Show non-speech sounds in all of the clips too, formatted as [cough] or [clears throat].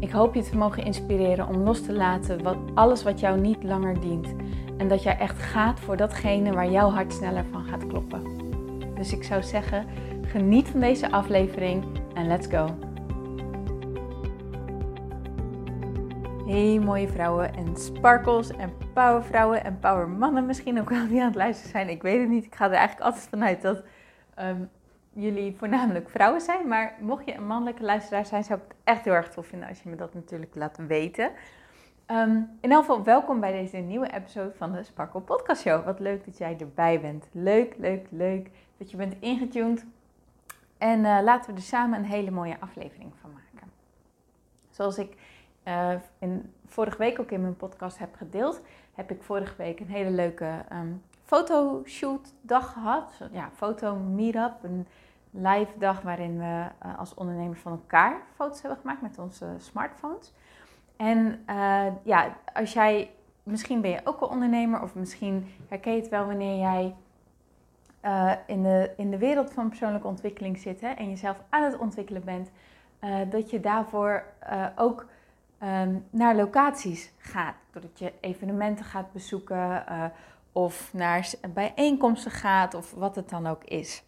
Ik hoop je te mogen inspireren om los te laten wat, alles wat jou niet langer dient. En dat jij echt gaat voor datgene waar jouw hart sneller van gaat kloppen. Dus ik zou zeggen, geniet van deze aflevering en let's go. Hey mooie vrouwen en sparkles en powervrouwen en powermannen misschien ook wel die aan het luisteren zijn. Ik weet het niet. Ik ga er eigenlijk altijd vanuit dat ehm, jullie voornamelijk vrouwen zijn. Maar mocht je een mannelijke luisteraar zijn, zou ik het echt heel erg tof vinden als je me dat natuurlijk laat weten. Um, in elk geval, welkom bij deze nieuwe episode van de Sparkle Podcast Show. Wat leuk dat jij erbij bent. Leuk, leuk, leuk dat je bent ingetuned. En uh, laten we er samen een hele mooie aflevering van maken. Zoals ik uh, in, vorige week ook in mijn podcast heb gedeeld, heb ik vorige week een hele leuke um, fotoshoot dag gehad. Ja, foto meetup. Een live dag waarin we uh, als ondernemers van elkaar foto's hebben gemaakt met onze smartphones. En uh, ja, als jij, misschien ben je ook wel ondernemer of misschien herken je het wel wanneer jij uh, in, de, in de wereld van persoonlijke ontwikkeling zit hè, en jezelf aan het ontwikkelen bent, dat je daarvoor ook um, naar locaties gaat. Doordat je evenementen gaat bezoeken of naar bijeenkomsten gaat of wat het dan ook is.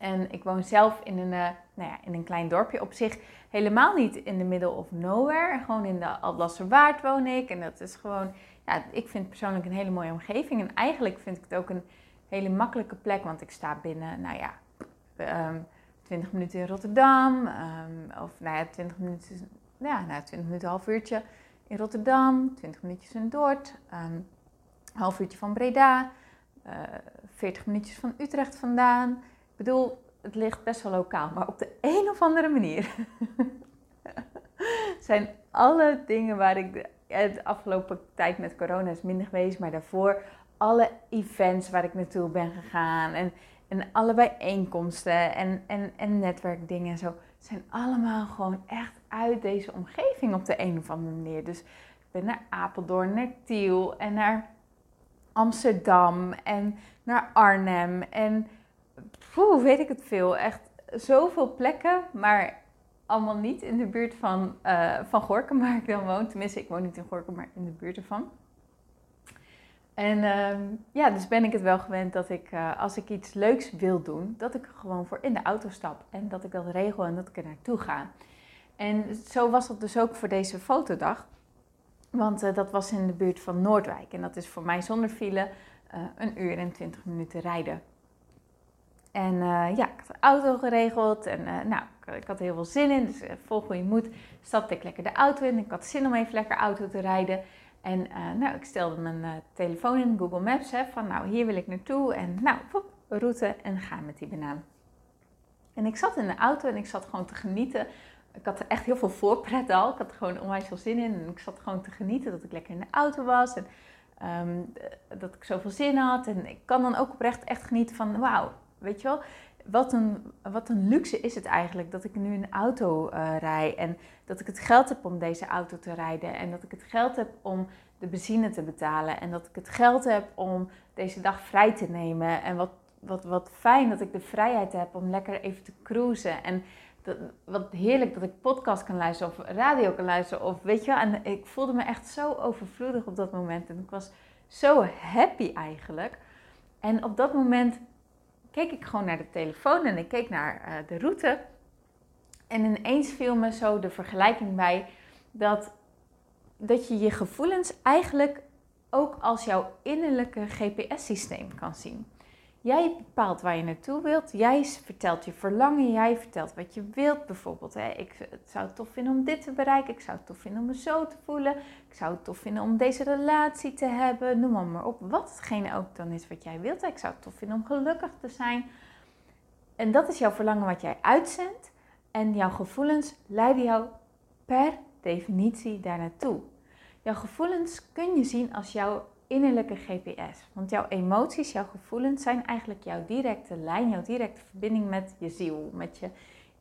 En ik woon zelf in een, uh, nou ja, in een klein dorpje op zich. Helemaal niet in de middle of nowhere. Gewoon in de Alblasserwaard woon ik. En dat is gewoon, ja, ik vind het persoonlijk een hele mooie omgeving. En eigenlijk vind ik het ook een hele makkelijke plek. Want ik sta binnen, nou ja, um, ehm, 20 minuten in Rotterdam. Um, of nou ja, 20 minuten, ja, nou, 20 minuten, half uurtje in Rotterdam. 20 minuutjes in Dordt. Um, half uurtje van Breda. Uh, eh, 40 minuutjes van Utrecht vandaan. Bedoel, het ligt best wel lokaal, maar op de een of andere manier [laughs] zijn alle dingen waar ik de, de, afgelopen tijd met corona is minder geweest, maar daarvoor alle events waar ik naartoe ben gegaan en, en alle bijeenkomsten en, en, en netwerkdingen en zo, zijn allemaal gewoon echt uit deze omgeving op de een of andere manier. Dus ik ben naar Apeldoorn, naar Tiel en naar Amsterdam en naar Arnhem en poeh, weet ik het veel. Echt zoveel plekken, maar allemaal niet in de buurt van, uh, van Gorkum, waar ik dan woon. Tenminste, ik woon niet in Gorkum, maar in de buurt ervan. En uh, ja, dus ben ik het wel gewend dat ik, uh, als ik iets leuks wil doen, dat ik er gewoon voor in de auto stap. En dat ik dat regel en dat ik er naartoe ga. En zo was dat dus ook voor deze fotodag. Want uh, dat was in de buurt van Noordwijk. En dat is voor mij zonder file een uur en twintig minuten rijden. En uh, ja, ik had de auto geregeld en uh, nou, ik had er heel veel zin in. Dus uh, vol goede moed stapte ik lekker de auto in. Ik had zin om even lekker auto te rijden. En nou, ik stelde mijn telefoon in Google Maps hè, van nou, hier wil ik naartoe. En nou, pop, route en gaan met die banaan. En ik zat in de auto en ik zat gewoon te genieten. Ik had er echt heel veel voorpret al. Ik had er gewoon onwijs veel zin in. En ik zat gewoon te genieten dat ik lekker in de auto was. En um, dat ik zoveel zin had. En ik kan dan ook oprecht echt genieten van wauw Weet je wel? Wat een, wat een luxe is het eigenlijk dat ik nu een auto uh, rij en dat ik het geld heb om deze auto te rijden en dat ik het geld heb om de benzine te betalen en dat ik het geld heb om deze dag vrij te nemen en wat, wat, wat fijn dat ik de vrijheid heb om lekker even te cruisen en dat, wat heerlijk dat ik podcast kan luisteren of radio kan luisteren of weet je wel, en ik voelde me echt zo overvloedig op dat moment en ik was zo happy eigenlijk en op dat moment keek ik gewoon naar de telefoon en ik keek naar uh, de route. En ineens viel me zo de vergelijking bij dat, dat je je gevoelens eigenlijk ook als jouw innerlijke GPS-systeem kan zien. Jij bepaalt waar je naartoe wilt. Jij vertelt je verlangen. Jij vertelt wat je wilt. Bijvoorbeeld, hè, ik zou het tof vinden om dit te bereiken. Ik zou het tof vinden om me zo te voelen. Ik zou het tof vinden om deze relatie te hebben. Noem maar, maar op. Wat hetgene ook dan is wat jij wilt. Ik zou het tof vinden om gelukkig te zijn. En dat is jouw verlangen wat jij uitzendt. En jouw gevoelens leiden jou per definitie daar naartoe. Jouw gevoelens kun je zien als jouw innerlijke GPS. Want jouw emoties, jouw gevoelens zijn eigenlijk jouw directe lijn, jouw directe verbinding met je ziel, met je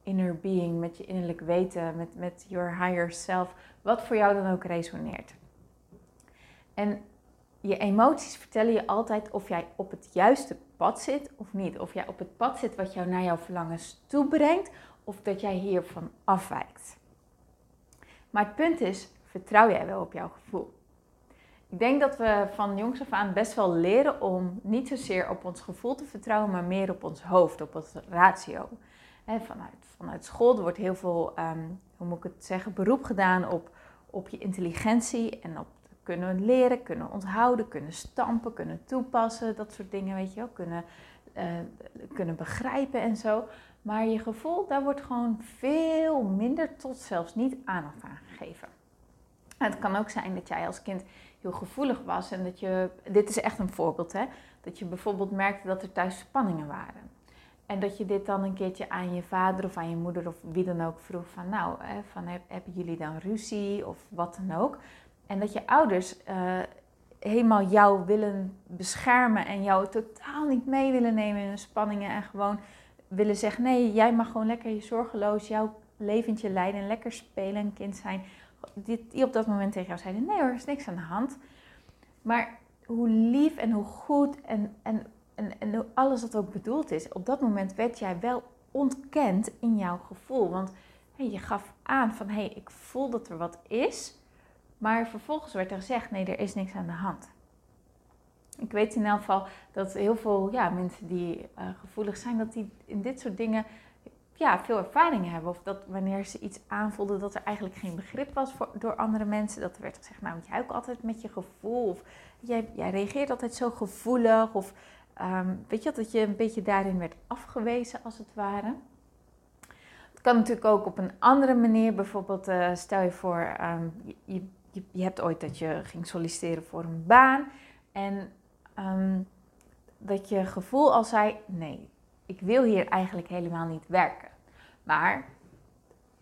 inner being, met je innerlijk weten, met, met your higher self, wat voor jou dan ook resoneert. En je emoties vertellen je altijd of jij op het juiste pad zit of niet. Of jij op het pad zit wat jou naar jouw verlangens toe brengt, of dat jij hiervan afwijkt. Maar het punt is, vertrouw jij wel op jouw gevoel? Ik denk dat we van jongs af aan best wel leren om niet zozeer op ons gevoel te vertrouwen, maar meer op ons hoofd, op ons ratio. vanuit, vanuit school wordt heel veel, ehm, hoe moet ik het zeggen, beroep gedaan op, op je intelligentie en op kunnen leren, kunnen onthouden, kunnen stampen, kunnen toepassen, dat soort dingen, weet je wel, kunnen, uh, kunnen begrijpen en zo. Maar je gevoel, daar wordt gewoon veel minder tot zelfs niet aandacht aan gegeven. het kan ook zijn dat jij als kind heel gevoelig was en dat je, dit is echt een voorbeeld, hè, dat je bijvoorbeeld merkte dat er thuis spanningen waren. En dat je dit dan een keertje aan je vader of aan je moeder of wie dan ook vroeg van nou, hè, van, hebben jullie dan ruzie of wat dan ook. En dat je ouders uh, helemaal jou willen beschermen en jou totaal niet mee willen nemen in de spanningen. En gewoon willen zeggen: nee, jij mag gewoon lekker je zorgeloos jouw leventje leiden en lekker spelen en kind zijn. Die, op dat moment tegen jou zeiden: nee hoor, er is niks aan de hand. Maar hoe lief en hoe goed en, en, en, en alles wat ook bedoeld is, op dat moment werd jij wel ontkend in jouw gevoel. Want je gaf aan van hé, hey, ik voel dat er wat is. Maar vervolgens werd er gezegd: nee, er is niks aan de hand. Ik weet in elk geval dat heel veel ja, mensen die uh, gevoelig zijn, dat die in dit soort dingen ja, veel ervaring hebben. Of dat wanneer ze iets aanvoelden, dat er eigenlijk geen begrip was voor, door andere mensen. Dat er werd gezegd, nou, jij ook altijd met je gevoel. Of jij, jij reageert altijd zo gevoelig. Of um, weet je, dat je een beetje daarin werd afgewezen, als het ware. Het kan natuurlijk ook op een andere manier. Bijvoorbeeld, uh, stel je voor, um, je je, je, hebt ooit dat je ging solliciteren voor een baan en um, dat je gevoel al zei: nee, ik wil hier eigenlijk helemaal niet werken. Maar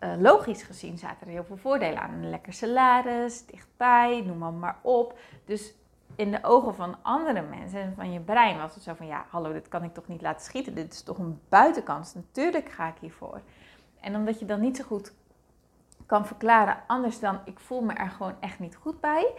uh, logisch gezien zaten er heel veel voordelen aan. Een lekker salaris, dichtbij, noem maar, maar op. Dus in de ogen van andere mensen en van je brein was het zo van: ja, hallo, dit kan ik toch niet laten schieten. Dit is toch een buitenkans. Natuurlijk ga ik hiervoor. En omdat je dan niet zo goed kan verklaren anders dan ik voel me er gewoon echt niet goed bij.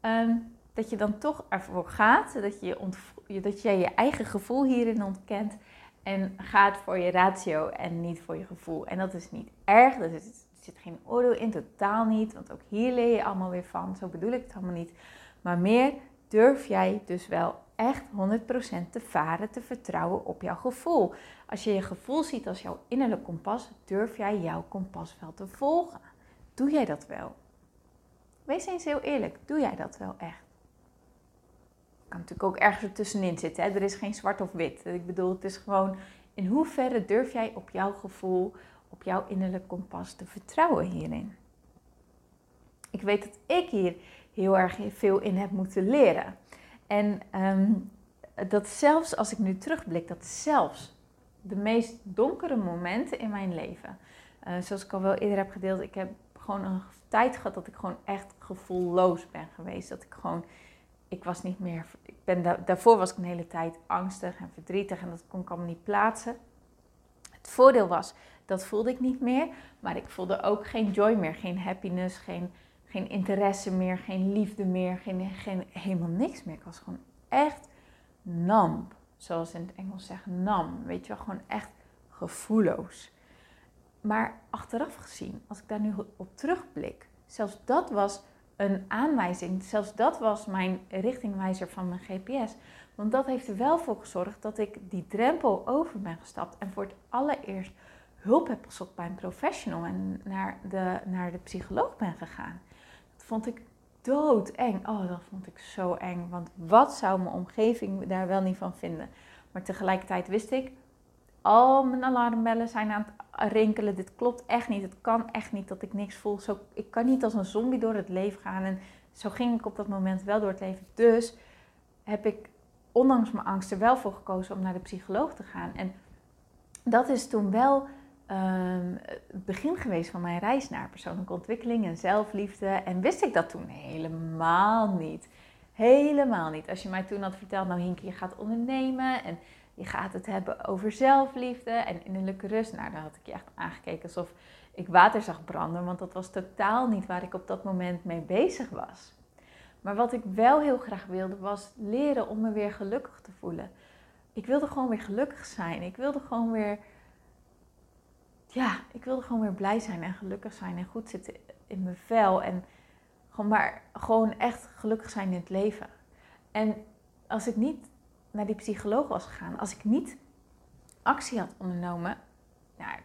Ehm, dat je dan toch ervoor gaat, dat je, dat jij je eigen gevoel hierin ontkent en gaat voor je ratio en niet voor je gevoel. En dat is niet erg, er zit, geen oordeel in, totaal niet, want ook hier leer je allemaal weer van, zo bedoel ik het allemaal niet. Maar meer durf jij dus wel echt 100% te varen, te vertrouwen op jouw gevoel. Als je je gevoel ziet als jouw innerlijk kompas, durf jij jouw kompas wel te volgen. Doe jij dat wel? Wees eens heel eerlijk, doe jij dat wel echt? Kan natuurlijk ook ergens ertussenin zitten. Hè? Er is geen zwart of wit. Ik bedoel, het is gewoon in hoeverre durf jij op jouw gevoel, op jouw innerlijk kompas te vertrouwen hierin? Ik weet dat ik hier heel erg veel in heb moeten leren. En um, dat zelfs als ik nu terugblik, dat zelfs de meest donkere momenten in mijn leven, uh, zoals ik al wel eerder heb gedeeld, ik heb gewoon een tijd gehad dat ik gewoon echt gevoelloos ben geweest. Dat ik gewoon, ik was niet meer, ik ben daarvoor was ik een hele tijd angstig en verdrietig en dat kon ik allemaal niet plaatsen. Het voordeel was, dat voelde ik niet meer, maar ik voelde ook geen joy meer, geen happiness, geen, geen interesse meer, geen liefde meer, geen, geen, helemaal niks meer. Ik was gewoon echt nam, zoals in het Engels zeggen, nam. Weet je wel, gewoon echt gevoelloos. Maar achteraf gezien, als ik daar nu op terugblik, zelfs dat was een aanwijzing. Zelfs dat was mijn richtingwijzer van mijn GPS. Want dat heeft er wel voor gezorgd dat ik die drempel over ben gestapt en voor het allereerst hulp heb gezocht bij een professional en naar de, naar de psycholoog ben gegaan. Dat vond ik doodeng. Oh, dat vond ik zo eng. Want wat zou mijn omgeving daar wel niet van vinden? Maar tegelijkertijd wist ik, al mijn alarmbellen zijn aan het rinkelen. Dit klopt echt niet. Het kan echt niet dat ik niks voel. Zo, ik kan niet als een zombie door het leven gaan. En zo ging ik op dat moment wel door het leven. Dus heb ik ondanks mijn angst er wel voor gekozen om naar de psycholoog te gaan. En dat is toen wel ehm, het begin geweest van mijn reis naar persoonlijke ontwikkeling en zelfliefde. En wist ik dat toen helemaal niet. Helemaal niet. Als je mij toen had verteld, nou Hinke, je gaat ondernemen en je gaat het hebben over zelfliefde en innerlijke rust. Nou, dan had ik je echt aangekeken alsof ik water zag branden, want dat was totaal niet waar ik op dat moment mee bezig was. Maar wat ik wel heel graag wilde, was leren om me weer gelukkig te voelen. Ik wilde gewoon weer gelukkig zijn. Ik wilde gewoon weer. Ja, ik wilde gewoon weer blij zijn en gelukkig zijn en goed zitten in mijn vel. En gewoon maar gewoon echt gelukkig zijn in het leven. En als ik niet naar die psycholoog was gegaan, als ik niet actie had ondernomen, ja,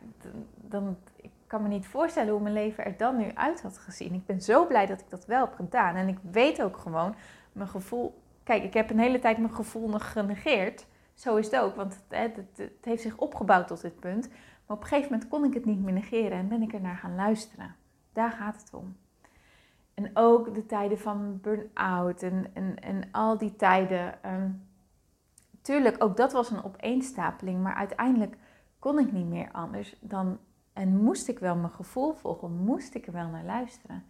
dan, ik kan me niet voorstellen hoe mijn leven er dan nu uit had gezien. Ik ben zo blij dat ik dat wel heb gedaan. En ik weet ook gewoon, mijn gevoel. Kijk, ik heb een hele tijd mijn gevoel nog genegeerd. Zo is het ook, want het, het, het heeft zich opgebouwd tot dit punt. Maar op een gegeven moment kon ik het niet meer negeren en ben ik er naar gaan luisteren. Daar gaat het om. En ook de tijden van burn-out en, en, en al die tijden. Um, tuurlijk, ook dat was een opeenstapeling, maar uiteindelijk kon ik niet meer anders dan. En moest ik wel mijn gevoel volgen, moest ik er wel naar luisteren.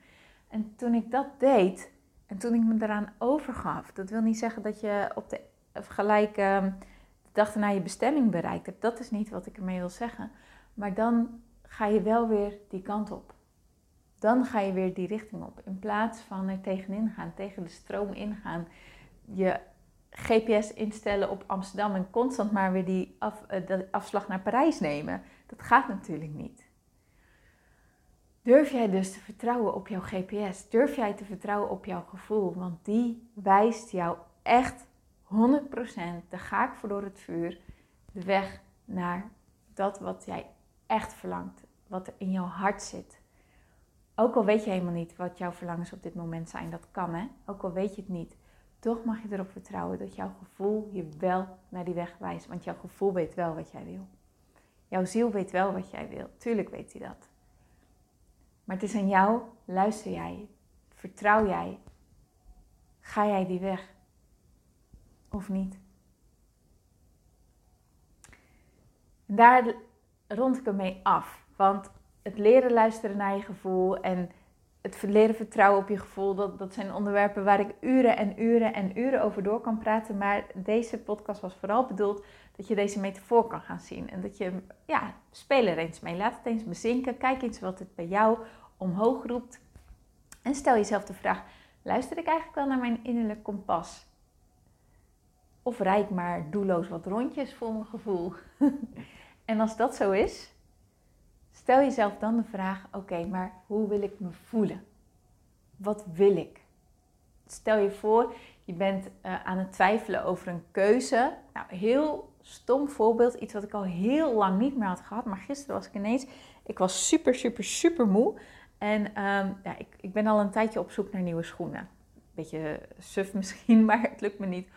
En toen ik dat deed en toen ik me eraan overgaf, dat wil niet zeggen dat je op de gelijk uh, de dag erna je bestemming bereikt hebt. Dat is niet wat ik ermee wil zeggen. Maar dan ga je wel weer die kant op. Dan ga je weer die richting op. In plaats van er tegenin gaan, tegen de stroom ingaan. Je GPS instellen op Amsterdam en constant maar weer die eh, afslag naar Parijs nemen. Dat gaat natuurlijk niet. Durf jij dus te vertrouwen op jouw GPS? Durf jij te vertrouwen op jouw gevoel? Want die wijst jou echt 100%, de ga ik voor door het vuur, de weg naar dat wat jij echt verlangt, wat er in jouw hart zit. Ook al weet je helemaal niet wat jouw verlangens op dit moment zijn, dat kan hè, ook al weet je het niet. Toch mag je erop vertrouwen dat jouw gevoel je wel naar die weg wijst, want jouw gevoel weet wel wat jij wil. Jouw ziel weet wel wat jij wil, tuurlijk weet hij dat. Maar het is aan jou, luister jij, vertrouw jij, ga jij die weg of niet? En daar rond ik ermee af. Want het leren luisteren naar je gevoel en het leren vertrouwen op je gevoel, dat, dat zijn onderwerpen waar ik uren en uren en uren over door kan praten. Maar deze podcast was vooral bedoeld dat je deze metafoor kan gaan zien. En dat je, ja, speel er eens mee. Laat het eens bezinken. Kijk eens wat het bij jou omhoog roept. En stel jezelf de vraag, luister ik eigenlijk wel naar mijn innerlijk kompas? Of rijd maar doelloos wat rondjes voor mijn gevoel? [laughs] en als dat zo is, Stel jezelf dan de vraag: oké, maar hoe wil ik me voelen? Wat wil ik? Stel je voor, je bent uh, aan het twijfelen over een keuze. Nou, heel stom voorbeeld, iets wat ik al heel lang niet meer had gehad. Maar gisteren was ik ineens, ik was super, super, super moe. En um, ja, ik, ik ben al een tijdje op zoek naar nieuwe schoenen. Beetje suf misschien, [laughs] maar het lukt me niet.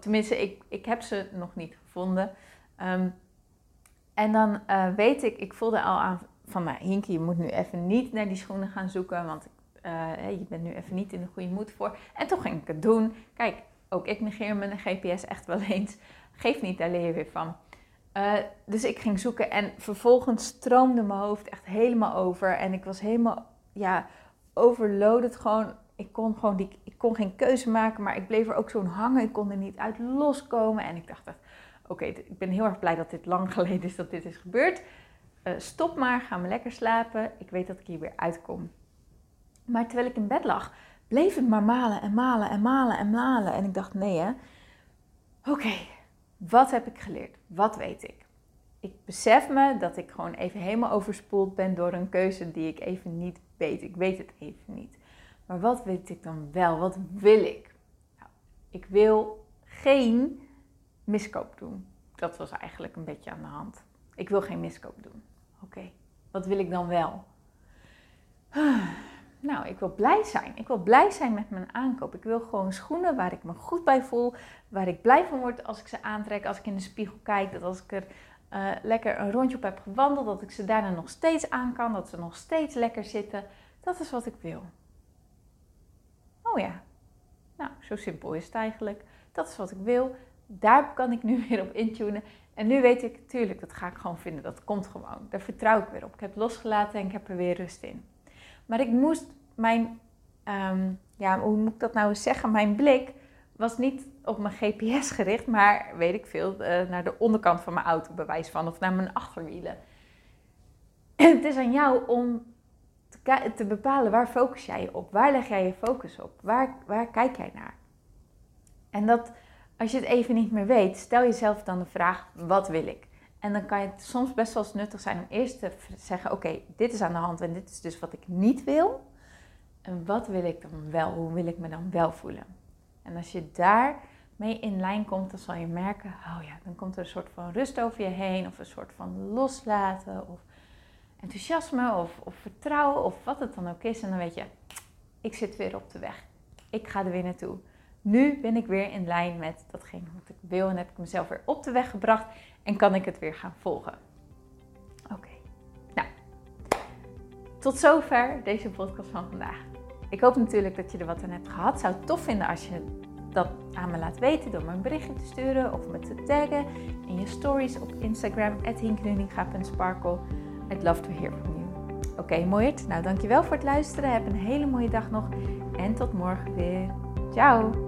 Tenminste, ik, ik heb ze nog niet gevonden. Um, en dan uh, weet ik, ik voelde al aan van, nou Hinky, je moet nu even niet naar die schoenen gaan zoeken, want uh, je bent nu even niet in de goede moed voor. En toch ging ik het doen. Kijk, ook ik negeer mijn GPS echt wel eens. Geef niet, daar leer je weer van. Uh, dus ik ging zoeken en vervolgens stroomde mijn hoofd echt helemaal over. En ik was helemaal, ja, overloaded gewoon. Ik kon gewoon die, ik kon geen keuze maken, maar ik bleef er ook zo'n hangen. Ik kon er niet uit loskomen. En ik dacht echt, oké, ik ben heel erg blij dat dit lang [laughs] geleden is dat dit is gebeurd. Uh, stop maar, ga maar lekker slapen. Ik weet dat ik hier weer uitkom. Maar terwijl ik in bed lag, bleef het maar malen en malen en malen en malen. En ik dacht, nee hè. Oké, wat heb ik geleerd? Wat weet ik? Ik besef me dat ik gewoon even helemaal overspoeld ben door een keuze die ik even niet weet. Ik weet het even niet. Maar wat weet ik dan wel? Wat wil ik? Nou, ik wil geen miskoop doen. Dat was eigenlijk een beetje aan de hand. Ik wil geen miskoop doen. Oké, wat wil ik dan wel? [sighs] Nou, ik wil blij zijn. Ik wil blij zijn met mijn aankoop. Ik wil gewoon schoenen waar ik me goed bij voel. Waar ik blij van word als ik ze aantrek. Als ik in de spiegel kijk. Dat als ik er uh, lekker een rondje op heb gewandeld. Dat ik ze daarna nog steeds aan kan. Dat ze nog steeds lekker zitten. Dat is wat ik wil. Oh ja. Nou, zo simpel is het eigenlijk. Dat is wat ik wil daar kan ik nu [laughs] weer op intunen. En nu weet ik, tuurlijk, dat ga ik gewoon vinden. Dat komt gewoon. Daar vertrouw ik weer op. Ik heb losgelaten en ik heb er weer rust in. Maar ik moest mijn, ehm, ja, hoe moet ik dat nou eens zeggen? Mijn blik was niet op mijn GPS gericht, maar weet ik veel, uh, naar de onderkant van mijn auto bewijs van of naar mijn achterwielen. En [clears throat] het is aan jou om te, te, bepalen waar focus jij op, waar leg jij je focus op, waar, waar kijk jij naar. En dat als je het even niet meer weet, stel jezelf dan de vraag: wat wil ik? En dan kan het soms best wel eens nuttig zijn om eerst te zeggen: oké, dit is aan de hand en dit is dus wat ik niet wil. En wat wil ik dan wel? Hoe wil ik me dan wel voelen? En als je daar mee in lijn komt, dan zal je merken: oh ja, dan komt er een soort van rust over je heen, of een soort van loslaten, of enthousiasme, of, of vertrouwen, of wat het dan ook is. En dan weet je: ik zit weer op de weg. Ik ga er weer naartoe nu ben ik weer in lijn met datgene wat ik wil en heb ik mezelf weer op de weg gebracht en kan ik het weer gaan volgen. Oké, nou, tot zover deze podcast van vandaag. Ik hoop natuurlijk dat je er wat aan hebt gehad. Zou het tof vinden als je dat aan me laat weten door me een berichtje te sturen of me te taggen in je stories op Instagram, hinknuninga.sparkle. I'd love to hear from you. Oké, okay. Nou, dankjewel voor het luisteren. Heb een hele mooie dag nog en tot morgen weer. Ciao!